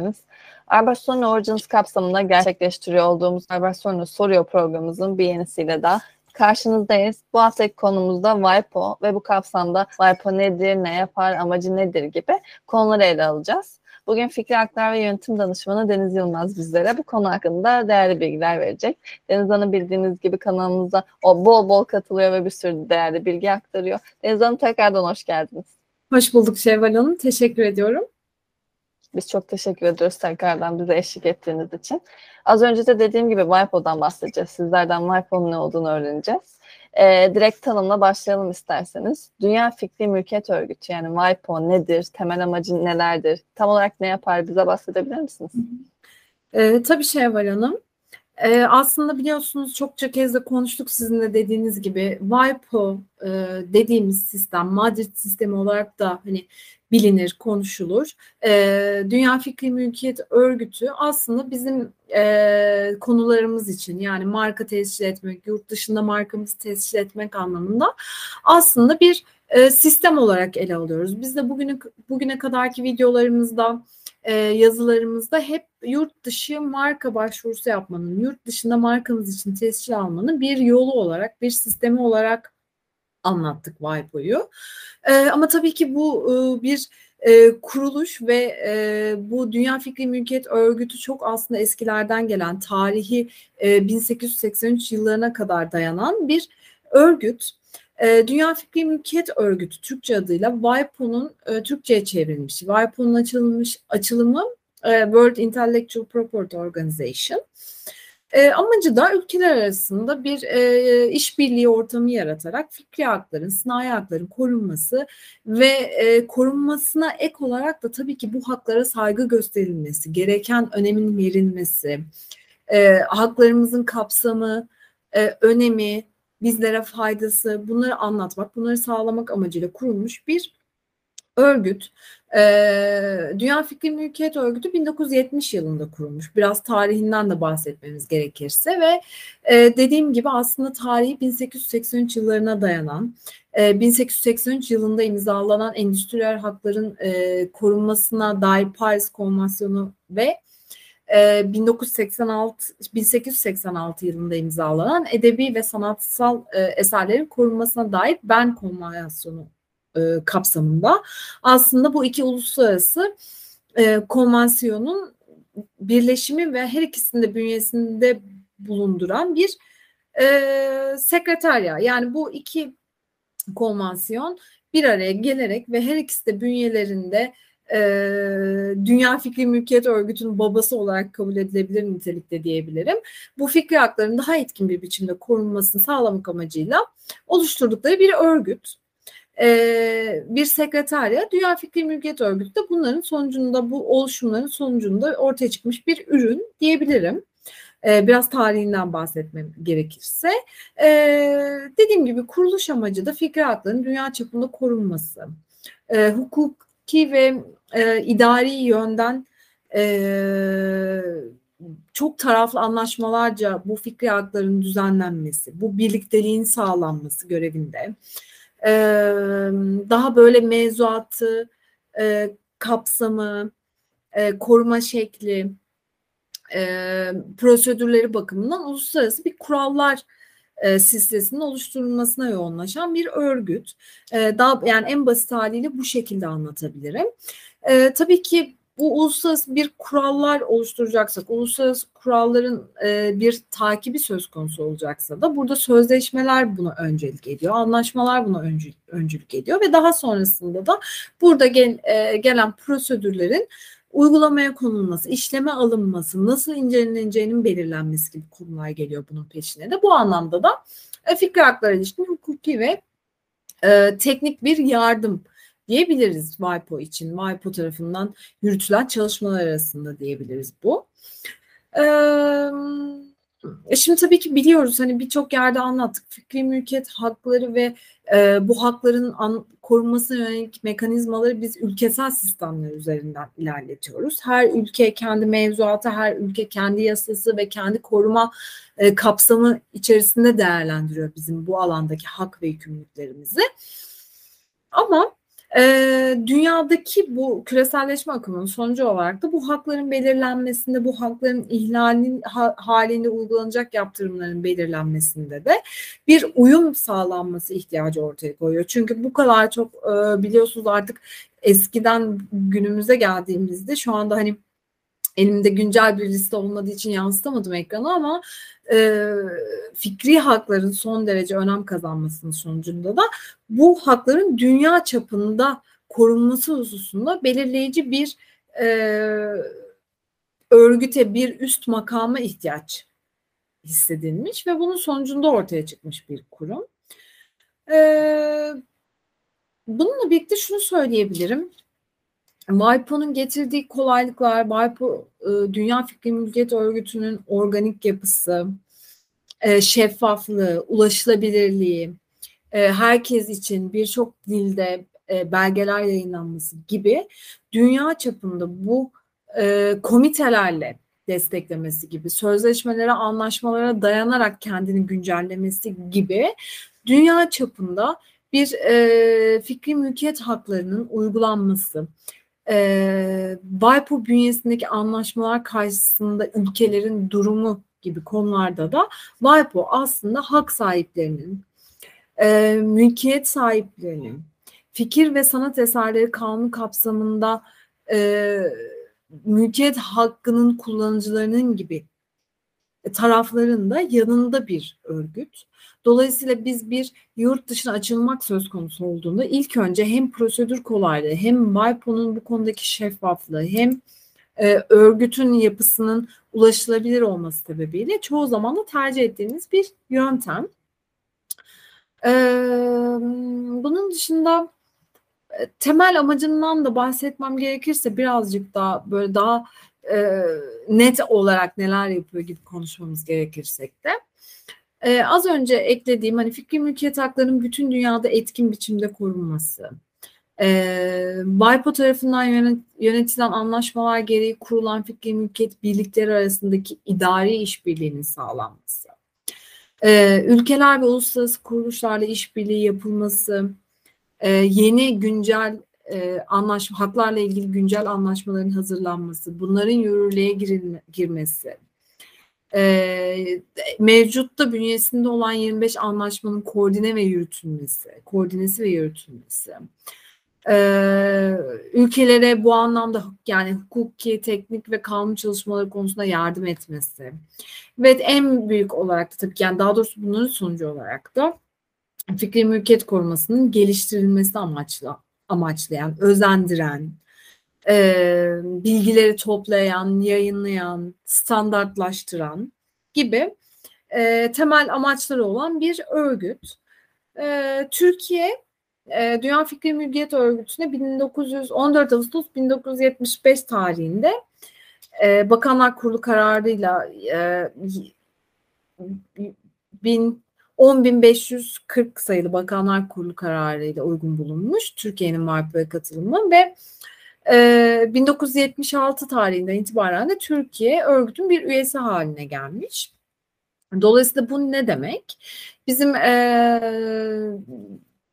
geldiniz. Arbasoni Origins kapsamında gerçekleştiriyor olduğumuz Arbasoni Soruyor programımızın bir yenisiyle daha karşınızdayız. Bu haftaki konumuzda WIPO ve bu kapsamda WIPO nedir, ne yapar, amacı nedir gibi konuları ele alacağız. Bugün Fikri Aktar ve Yönetim Danışmanı Deniz Yılmaz bizlere bu konu hakkında değerli bilgiler verecek. Deniz Hanım bildiğiniz gibi kanalımıza o bol bol katılıyor ve bir sürü değerli bilgi aktarıyor. Deniz Hanım tekrardan hoş geldiniz. Hoş bulduk Şevval Hanım. Teşekkür ediyorum. Biz çok teşekkür ediyoruz tekrardan bize eşlik ettiğiniz için. Az önce de dediğim gibi WIPO'dan bahsedeceğiz. Sizlerden WIPO'nun ne olduğunu öğreneceğiz. Ee, direkt tanımla başlayalım isterseniz. Dünya Fikri Mülkiyet Örgütü yani WIPO nedir? Temel amacı nelerdir? Tam olarak ne yapar? Bize bahsedebilir misiniz? Ee, tabii Şevval Hanım. Ee, aslında biliyorsunuz çokça kez de konuştuk sizin de dediğiniz gibi WIPO e, dediğimiz sistem Madrid sistemi olarak da hani bilinir, konuşulur. E, Dünya Fikri Mülkiyet Örgütü aslında bizim e, konularımız için yani marka tescil etmek, yurt dışında markamızı tescil etmek anlamında aslında bir e, sistem olarak ele alıyoruz. Biz de bugüne bugüne kadarki videolarımızda e, yazılarımızda hep yurt dışı marka başvurusu yapmanın, yurt dışında markamız için tescil almanın bir yolu olarak, bir sistemi olarak anlattık WIPO'yu. E, ama tabii ki bu e, bir e, kuruluş ve e, bu Dünya Fikri Mülkiyet Örgütü çok aslında eskilerden gelen tarihi e, 1883 yıllarına kadar dayanan bir örgüt. E, Dünya Fikri Mülkiyet Örgütü Türkçe adıyla WIPO'nun e, Türkçe'ye çevrilmiş. WIPO'nun açılmış açılımı e, World Intellectual Property Organization. E, amacı da ülkeler arasında bir e, işbirliği ortamı yaratarak fikri hakların, sınai hakların korunması ve e, korunmasına ek olarak da tabii ki bu haklara saygı gösterilmesi, gereken önemin verilmesi, e, haklarımızın kapsamı, e, önemi, bizlere faydası, bunları anlatmak, bunları sağlamak amacıyla kurulmuş bir örgüt. Ee, Dünya Fikri Mülkiyet Örgütü 1970 yılında kurulmuş. Biraz tarihinden de bahsetmemiz gerekirse ve e, dediğim gibi aslında tarihi 1883 yıllarına dayanan, e, 1883 yılında imzalanan endüstriyel hakların e, korunmasına dair Paris Konvansiyonu ve 1986 1886 yılında imzalanan edebi ve sanatsal e, eserlerin korunmasına dair Bern Konvansiyonu e, kapsamında aslında bu iki uluslararası e, konvansiyonun birleşimi ve her ikisinde bünyesinde bulunduran bir e, sekreterya. Yani bu iki konvansiyon bir araya gelerek ve her ikisi de bünyelerinde e, Dünya Fikri Mülkiyet Örgütü'nün babası olarak kabul edilebilir nitelikte diyebilirim. Bu fikri hakların daha etkin bir biçimde korunmasını sağlamak amacıyla oluşturdukları bir örgüt e, bir sekreterya Dünya Fikri Mülkiyet Örgütü de bunların sonucunda bu oluşumların sonucunda ortaya çıkmış bir ürün diyebilirim. E, biraz tarihinden bahsetmem gerekirse. E, dediğim gibi kuruluş amacı da fikri hakların dünya çapında korunması. Hukuki ve e, idari yönden e, çok taraflı anlaşmalarca bu fikri hakların düzenlenmesi, bu birlikteliğin sağlanması görevinde e, daha böyle mevzuatı, e, kapsamı, e, koruma şekli, e, prosedürleri bakımından uluslararası bir kurallar e, silsilesinin oluşturulmasına yoğunlaşan bir örgüt. E, daha yani en basit haliyle bu şekilde anlatabilirim. E, tabii ki bu uluslararası bir kurallar oluşturacaksak, uluslararası kuralların e, bir takibi söz konusu olacaksa da burada sözleşmeler buna öncelik ediyor, anlaşmalar buna öncülük, öncülük ediyor ve daha sonrasında da burada gel, e, gelen prosedürlerin uygulamaya konulması, işleme alınması, nasıl inceleneceğinin belirlenmesi gibi konular geliyor bunun peşine de. Bu anlamda da e, fikri hakları ilişkin hukuki ve e, teknik bir yardım diyebiliriz WIPO için. WIPO tarafından yürütülen çalışmalar arasında diyebiliriz bu. Ee, şimdi tabii ki biliyoruz hani birçok yerde anlattık fikri mülkiyet hakları ve e, bu hakların an, korunmasına yönelik mekanizmaları biz ülkesel sistemler üzerinden ilerletiyoruz. Her ülke kendi mevzuatı, her ülke kendi yasası ve kendi koruma e, kapsamı içerisinde değerlendiriyor bizim bu alandaki hak ve yükümlülüklerimizi. Ama E, dünyadaki bu küreselleşme akımının sonucu olarak da bu hakların belirlenmesinde, bu hakların ihlalinin ha, halinde uygulanacak yaptırımların belirlenmesinde de bir uyum sağlanması ihtiyacı ortaya koyuyor. Çünkü bu kadar çok e, biliyorsunuz artık eskiden günümüze geldiğimizde şu anda hani elimde güncel bir liste olmadığı için yansıtamadım ekrana ama e, fikri hakların son derece önem kazanmasının sonucunda da bu hakların dünya çapında korunması hususunda belirleyici bir e, örgüte, bir üst makama ihtiyaç hissedilmiş ve bunun sonucunda ortaya çıkmış bir kurum. Ee, bununla birlikte şunu söyleyebilirim. WIPO'nun getirdiği kolaylıklar, WIPO e, Dünya Fikri Mülkiyet Örgütü'nün organik yapısı, e, şeffaflığı, ulaşılabilirliği, e, herkes için birçok dilde belgeler yayınlanması gibi dünya çapında bu komitelerle desteklemesi gibi, sözleşmelere, anlaşmalara dayanarak kendini güncellemesi gibi dünya çapında bir e, fikri mülkiyet haklarının uygulanması, e, WIPO bünyesindeki anlaşmalar karşısında ülkelerin durumu gibi konularda da WIPO aslında hak sahiplerinin, e, mülkiyet sahiplerinin, fikir ve sanat eserleri kanunu kapsamında e, mülkiyet hakkının kullanıcılarının gibi tarafların da yanında bir örgüt. Dolayısıyla biz bir yurt dışına açılmak söz konusu olduğunda ilk önce hem prosedür kolaylığı hem WIPO'nun bu konudaki şeffaflığı hem e, örgütün yapısının ulaşılabilir olması sebebiyle çoğu zaman da tercih ettiğimiz bir yöntem. E, bunun dışında e, temel amacından da bahsetmem gerekirse birazcık daha böyle daha e, net olarak neler yapıyor gibi konuşmamız gerekirsek de. Ee, az önce eklediğim hani fikri mülkiyet haklarının bütün dünyada etkin biçimde korunması, e, WIPO tarafından yönetilen anlaşmalar gereği kurulan fikri mülkiyet birlikleri arasındaki idari işbirliğinin sağlanması, e, ülkeler ve uluslararası kuruluşlarla işbirliği yapılması, e, yeni güncel e, anlaşma, haklarla ilgili güncel anlaşmaların hazırlanması, bunların yürürlüğe girilme, girmesi, e, mevcutta bünyesinde olan 25 anlaşmanın koordine ve yürütülmesi, koordinesi ve yürütülmesi. Ee, ülkelere bu anlamda yani hukuki, teknik ve kanun çalışmaları konusunda yardım etmesi. Ve en büyük olarak da tabii ki yani daha doğrusu bunların sonucu olarak da fikri mülkiyet korumasının geliştirilmesi amaçla, amaçlayan, özendiren, e, bilgileri toplayan, yayınlayan, standartlaştıran gibi e, temel amaçları olan bir örgüt. E, Türkiye e, Dünya Fikri Mülkiyet Örgütü'ne 1914 Ağustos 1975 tarihinde e, Bakanlar Kurulu kararıyla e, 10.540 sayılı Bakanlar Kurulu kararıyla uygun bulunmuş Türkiye'nin MARPO'ya katılımı ve 1976 tarihinden itibaren de Türkiye örgütün bir üyesi haline gelmiş. Dolayısıyla bu ne demek? Bizim e,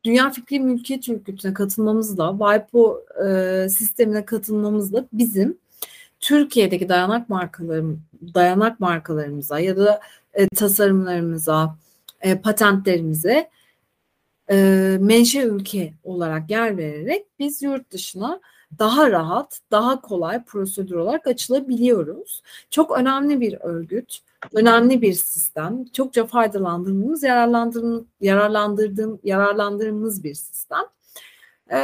Dünya Fikri Mülkiyet Örgütü'ne katılmamızla, WIPO e, sistemine katılmamızla bizim Türkiye'deki dayanak markalarım, dayanak markalarımıza ya da e, tasarımlarımıza, e, patentlerimize e, menşe ülke olarak yer vererek biz yurt dışına daha rahat, daha kolay prosedür olarak açılabiliyoruz. Çok önemli bir örgüt, önemli bir sistem. Çokça faydalandığımız, yararlandırdığım, yararlandırdığım, yararlandırdığımız bir sistem. Ee,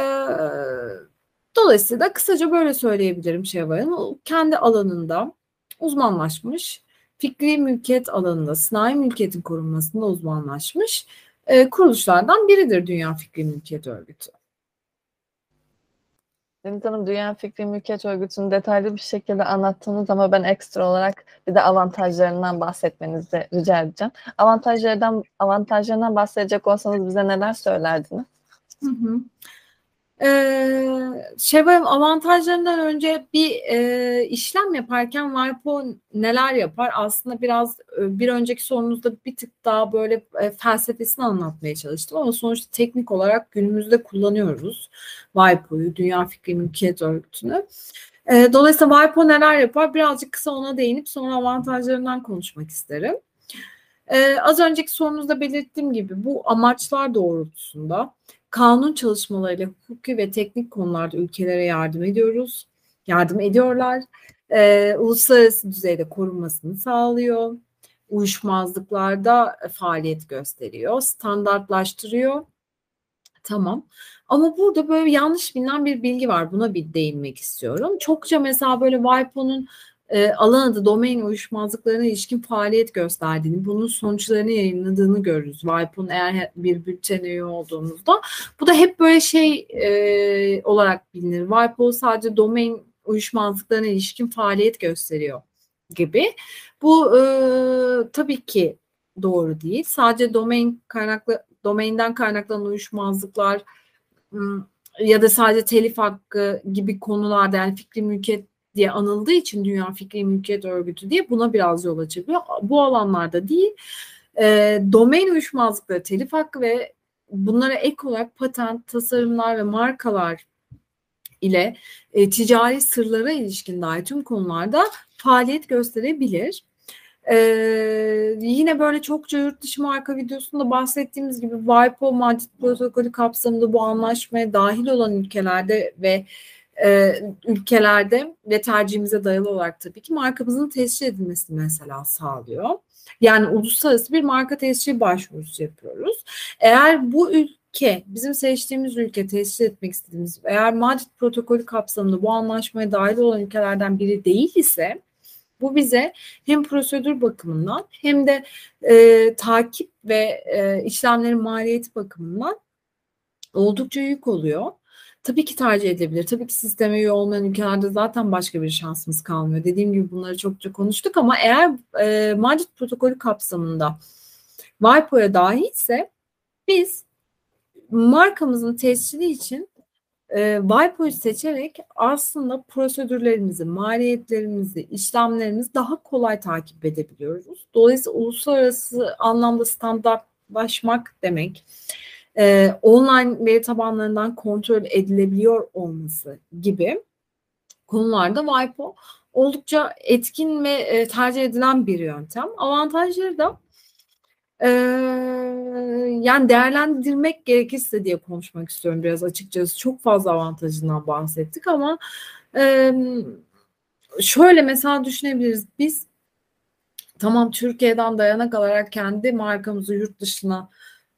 dolayısıyla kısaca böyle söyleyebilirim Şevval Hanım. Kendi alanında uzmanlaşmış, fikri mülkiyet alanında, sanayi mülkiyetin korunmasında uzmanlaşmış e, kuruluşlardan biridir Dünya Fikri Mülkiyet Örgütü. Deniz Hanım Dünya Fikri Mülkiyet Örgütü'nü detaylı bir şekilde anlattınız ama ben ekstra olarak bir de avantajlarından bahsetmenizi rica edeceğim. Avantajlardan avantajlarından bahsedecek olsanız bize neler söylerdiniz? Hı hı. Ee, Şevval'im avantajlarından önce bir e, işlem yaparken WIPO neler yapar? Aslında biraz e, bir önceki sorunuzda bir tık daha böyle e, felsefesini anlatmaya çalıştım ama sonuçta teknik olarak günümüzde kullanıyoruz WIPO'yu, Dünya Fikri Mülkiyet Örgütü'nü. E, dolayısıyla WIPO neler yapar? Birazcık kısa ona değinip sonra avantajlarından konuşmak isterim. E, az önceki sorunuzda belirttiğim gibi bu amaçlar doğrultusunda kanun çalışmalarıyla hukuki ve teknik konularda ülkelere yardım ediyoruz. Yardım ediyorlar. E, uluslararası düzeyde korunmasını sağlıyor. Uyuşmazlıklarda faaliyet gösteriyor. Standartlaştırıyor. Tamam. Ama burada böyle yanlış bilinen bir bilgi var. Buna bir değinmek istiyorum. Çokça mesela böyle WIPO'nun e, alan adı domain uyuşmazlıklarına ilişkin faaliyet gösterdiğini, bunun sonuçlarını yayınladığını görürüz. WIPO'nun eğer bir bülten üye olduğunuzda. Bu da hep böyle şey e, olarak bilinir. WIPO sadece domain uyuşmazlıklarına ilişkin faaliyet gösteriyor gibi. Bu e, tabii ki doğru değil. Sadece domain kaynaklı domainden kaynaklanan uyuşmazlıklar ya da sadece telif hakkı gibi konularda yani fikri mülkiyet diye anıldığı için Dünya Fikri Mülkiyet Örgütü diye buna biraz yol açabiliyor. Bu alanlarda değil. E, domain uyuşmazlıkları, telif hakkı ve bunlara ek olarak patent, tasarımlar ve markalar ile e, ticari sırlara ilişkin dair tüm konularda faaliyet gösterebilir. Ee, yine böyle çokça yurt dışı marka videosunda bahsettiğimiz gibi WIPO Madrid protokolü kapsamında bu anlaşmaya dahil olan ülkelerde ve e, ülkelerde ve tercihimize dayalı olarak tabii ki markamızın tescil edilmesini mesela sağlıyor. Yani uluslararası bir marka tescil başvurusu yapıyoruz. Eğer bu ülke bizim seçtiğimiz ülke tescil etmek istediğimiz eğer Madrid protokolü kapsamında bu anlaşmaya dahil olan ülkelerden biri değil ise bu bize hem prosedür bakımından hem de e, takip ve e, işlemlerin maliyeti bakımından oldukça yük oluyor. Tabii ki tercih edilebilir. Tabii ki sisteme üye olmayan ülkelerde zaten başka bir şansımız kalmıyor. Dediğim gibi bunları çokça konuştuk ama eğer e, Madrid protokolü kapsamında WIPO'ya dahilse biz markamızın tescili için e, WIPO'yu seçerek aslında prosedürlerimizi, maliyetlerimizi, işlemlerimizi daha kolay takip edebiliyoruz. Dolayısıyla uluslararası anlamda standartlaşmak demek e, online veri tabanlarından kontrol edilebiliyor olması gibi konularda WIPO oldukça etkin ve e, tercih edilen bir yöntem. Avantajları da e, yani değerlendirmek gerekirse diye konuşmak istiyorum biraz açıkçası. Çok fazla avantajından bahsettik ama e, şöyle mesela düşünebiliriz. Biz tamam Türkiye'den dayanak alarak kendi markamızı yurt dışına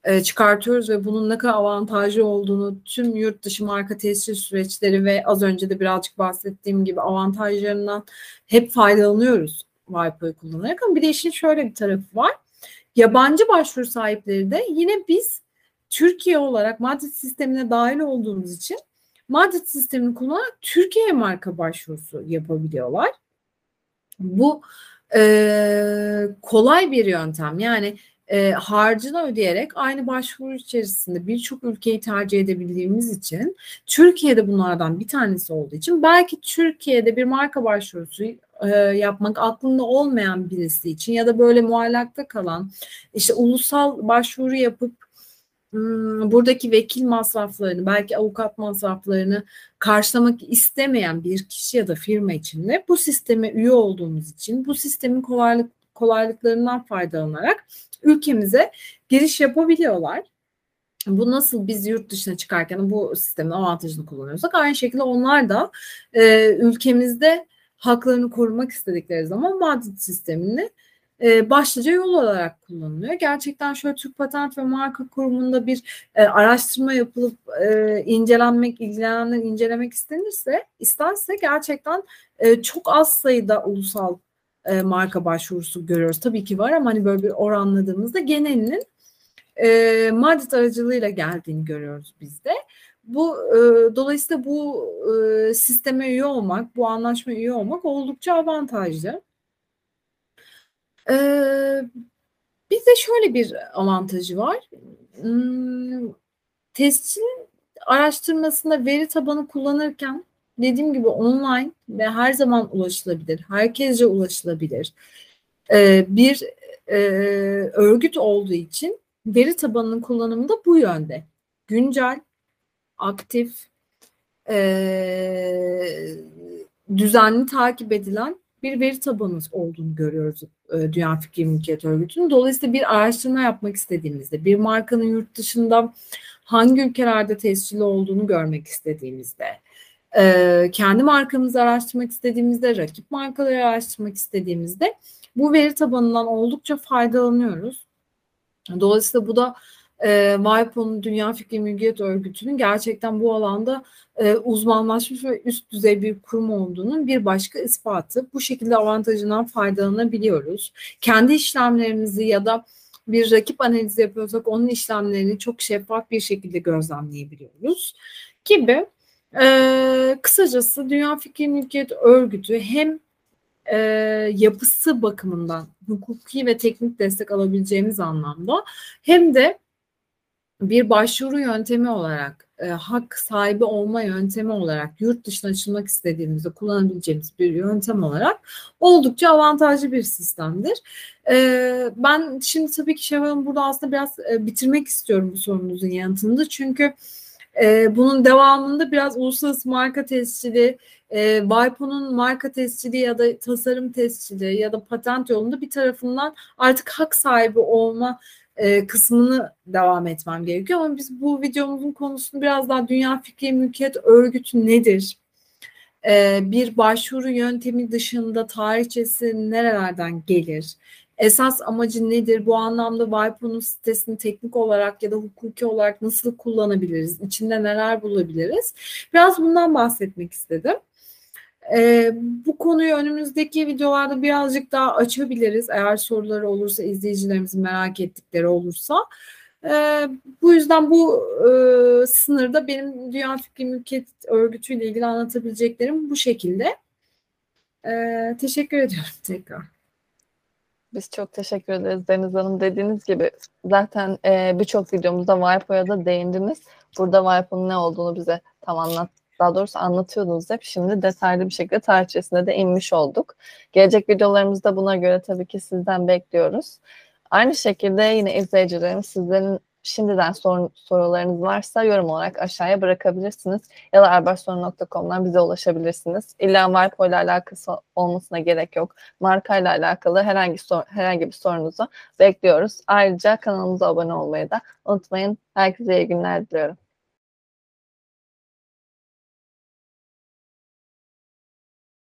e, çıkartıyoruz ve bunun ne kadar avantajlı olduğunu tüm yurt dışı marka tescil süreçleri ve az önce de birazcık bahsettiğim gibi avantajlarından hep faydalanıyoruz WIPO'yu kullanarak ama bir de işin şöyle bir tarafı var. Yabancı başvuru sahipleri de yine biz Türkiye olarak Madrid sistemine dahil olduğumuz için Madrid sistemini kullanarak Türkiye marka başvurusu yapabiliyorlar. Bu e, kolay bir yöntem. Yani e, harcını ödeyerek aynı başvuru içerisinde birçok ülkeyi tercih edebildiğimiz için Türkiye'de bunlardan bir tanesi olduğu için belki Türkiye'de bir marka başvurusu e, yapmak aklında olmayan birisi için ya da böyle muallakta kalan işte ulusal başvuru yapıp hmm, buradaki vekil masraflarını belki avukat masraflarını karşılamak istemeyen bir kişi ya da firma için de bu sisteme üye olduğumuz için bu sistemin kolaylık kolaylıklarından faydalanarak ülkemize giriş yapabiliyorlar. Bu nasıl biz yurt dışına çıkarken bu sistemin avantajını kullanıyorsak aynı şekilde onlar da e, ülkemizde haklarını korumak istedikleri zaman Madrid sistemini e, başlıca yol olarak kullanılıyor. Gerçekten şöyle Türk Patent ve Marka Kurumu'nda bir e, araştırma yapılıp e, incelenmek, ilgilenenler incelemek istenirse, isterse gerçekten e, çok az sayıda ulusal e, marka başvurusu görüyoruz. Tabii ki var ama hani böyle bir oranladığımızda genelinin e, Madrid aracılığıyla geldiğini görüyoruz biz de. Bu e, dolayısıyla bu e, sisteme üye olmak, bu anlaşma üye olmak oldukça avantajlı. E, bir şöyle bir avantajı var. Hmm, tescil araştırmasında veri tabanı kullanırken dediğim gibi online ve her zaman ulaşılabilir, herkesce ulaşılabilir e, bir e, örgüt olduğu için veri tabanının kullanımı da bu yönde. Güncel, aktif, e, düzenli takip edilen bir veri tabanımız olduğunu görüyoruz e, Dünya Fikri Mülkiyet Örgütü'nün. Dolayısıyla bir araştırma yapmak istediğimizde, bir markanın yurt dışında hangi ülkelerde tescilli olduğunu görmek istediğimizde, kendi markamızı araştırmak istediğimizde, rakip markaları araştırmak istediğimizde bu veri tabanından oldukça faydalanıyoruz. Dolayısıyla bu da e, WIPO'nun Dünya Fikri Mülkiyet Örgütü'nün gerçekten bu alanda e, uzmanlaşmış ve üst düzey bir kurum olduğunun bir başka ispatı. Bu şekilde avantajından faydalanabiliyoruz. Kendi işlemlerimizi ya da bir rakip analizi yapıyorsak onun işlemlerini çok şeffaf bir şekilde gözlemleyebiliyoruz gibi. E, kısacası Dünya Fikri Mülkiyet Örgütü hem e, yapısı bakımından hukuki ve teknik destek alabileceğimiz anlamda hem de bir başvuru yöntemi olarak, e, hak sahibi olma yöntemi olarak yurt dışına açılmak istediğimizde kullanabileceğimiz bir yöntem olarak oldukça avantajlı bir sistemdir. E, ben şimdi tabii ki Şevval'ın burada aslında biraz e, bitirmek istiyorum bu sorunuzun yanıtını. Çünkü e, bunun devamında biraz uluslararası marka tescili, e, WIPO'nun marka tescili ya da tasarım tescili ya da patent yolunda bir tarafından artık hak sahibi olma e, kısmını devam etmem gerekiyor. Ama biz bu videomuzun konusunu biraz daha Dünya Fikri Mülkiyet Örgütü nedir? E, bir başvuru yöntemi dışında tarihçesi nerelerden gelir? Esas amacı nedir? Bu anlamda WIPO'nun sitesini teknik olarak ya da hukuki olarak nasıl kullanabiliriz? İçinde neler bulabiliriz? Biraz bundan bahsetmek istedim. E, bu konuyu önümüzdeki videolarda birazcık daha açabiliriz. Eğer soruları olursa, izleyicilerimizin merak ettikleri olursa. E, bu yüzden bu e, sınırda benim Dünya Fikri Mülkiyet Örgütü ile ilgili anlatabileceklerim bu şekilde. E, teşekkür ediyorum tekrar. Biz çok teşekkür ederiz Deniz Hanım. Dediğiniz gibi zaten e, birçok videomuzda WIPO'ya da değindiniz. Burada WIPO'nun ne olduğunu bize tam anlat daha doğrusu anlatıyordunuz hep. Şimdi detaylı bir şekilde tarihçesine de inmiş olduk. Gelecek videolarımızda buna göre tabii ki sizden bekliyoruz. Aynı şekilde yine izleyicilerim sizlerin şimdiden sor, sorularınız varsa yorum olarak aşağıya bırakabilirsiniz. Ya da erbaşsorun.com'dan bize ulaşabilirsiniz. İlla Marpo ile alakası olmasına gerek yok. Marka ile alakalı herhangi, sor, herhangi bir sorunuzu bekliyoruz. Ayrıca kanalımıza abone olmayı da unutmayın. Herkese iyi günler diliyorum.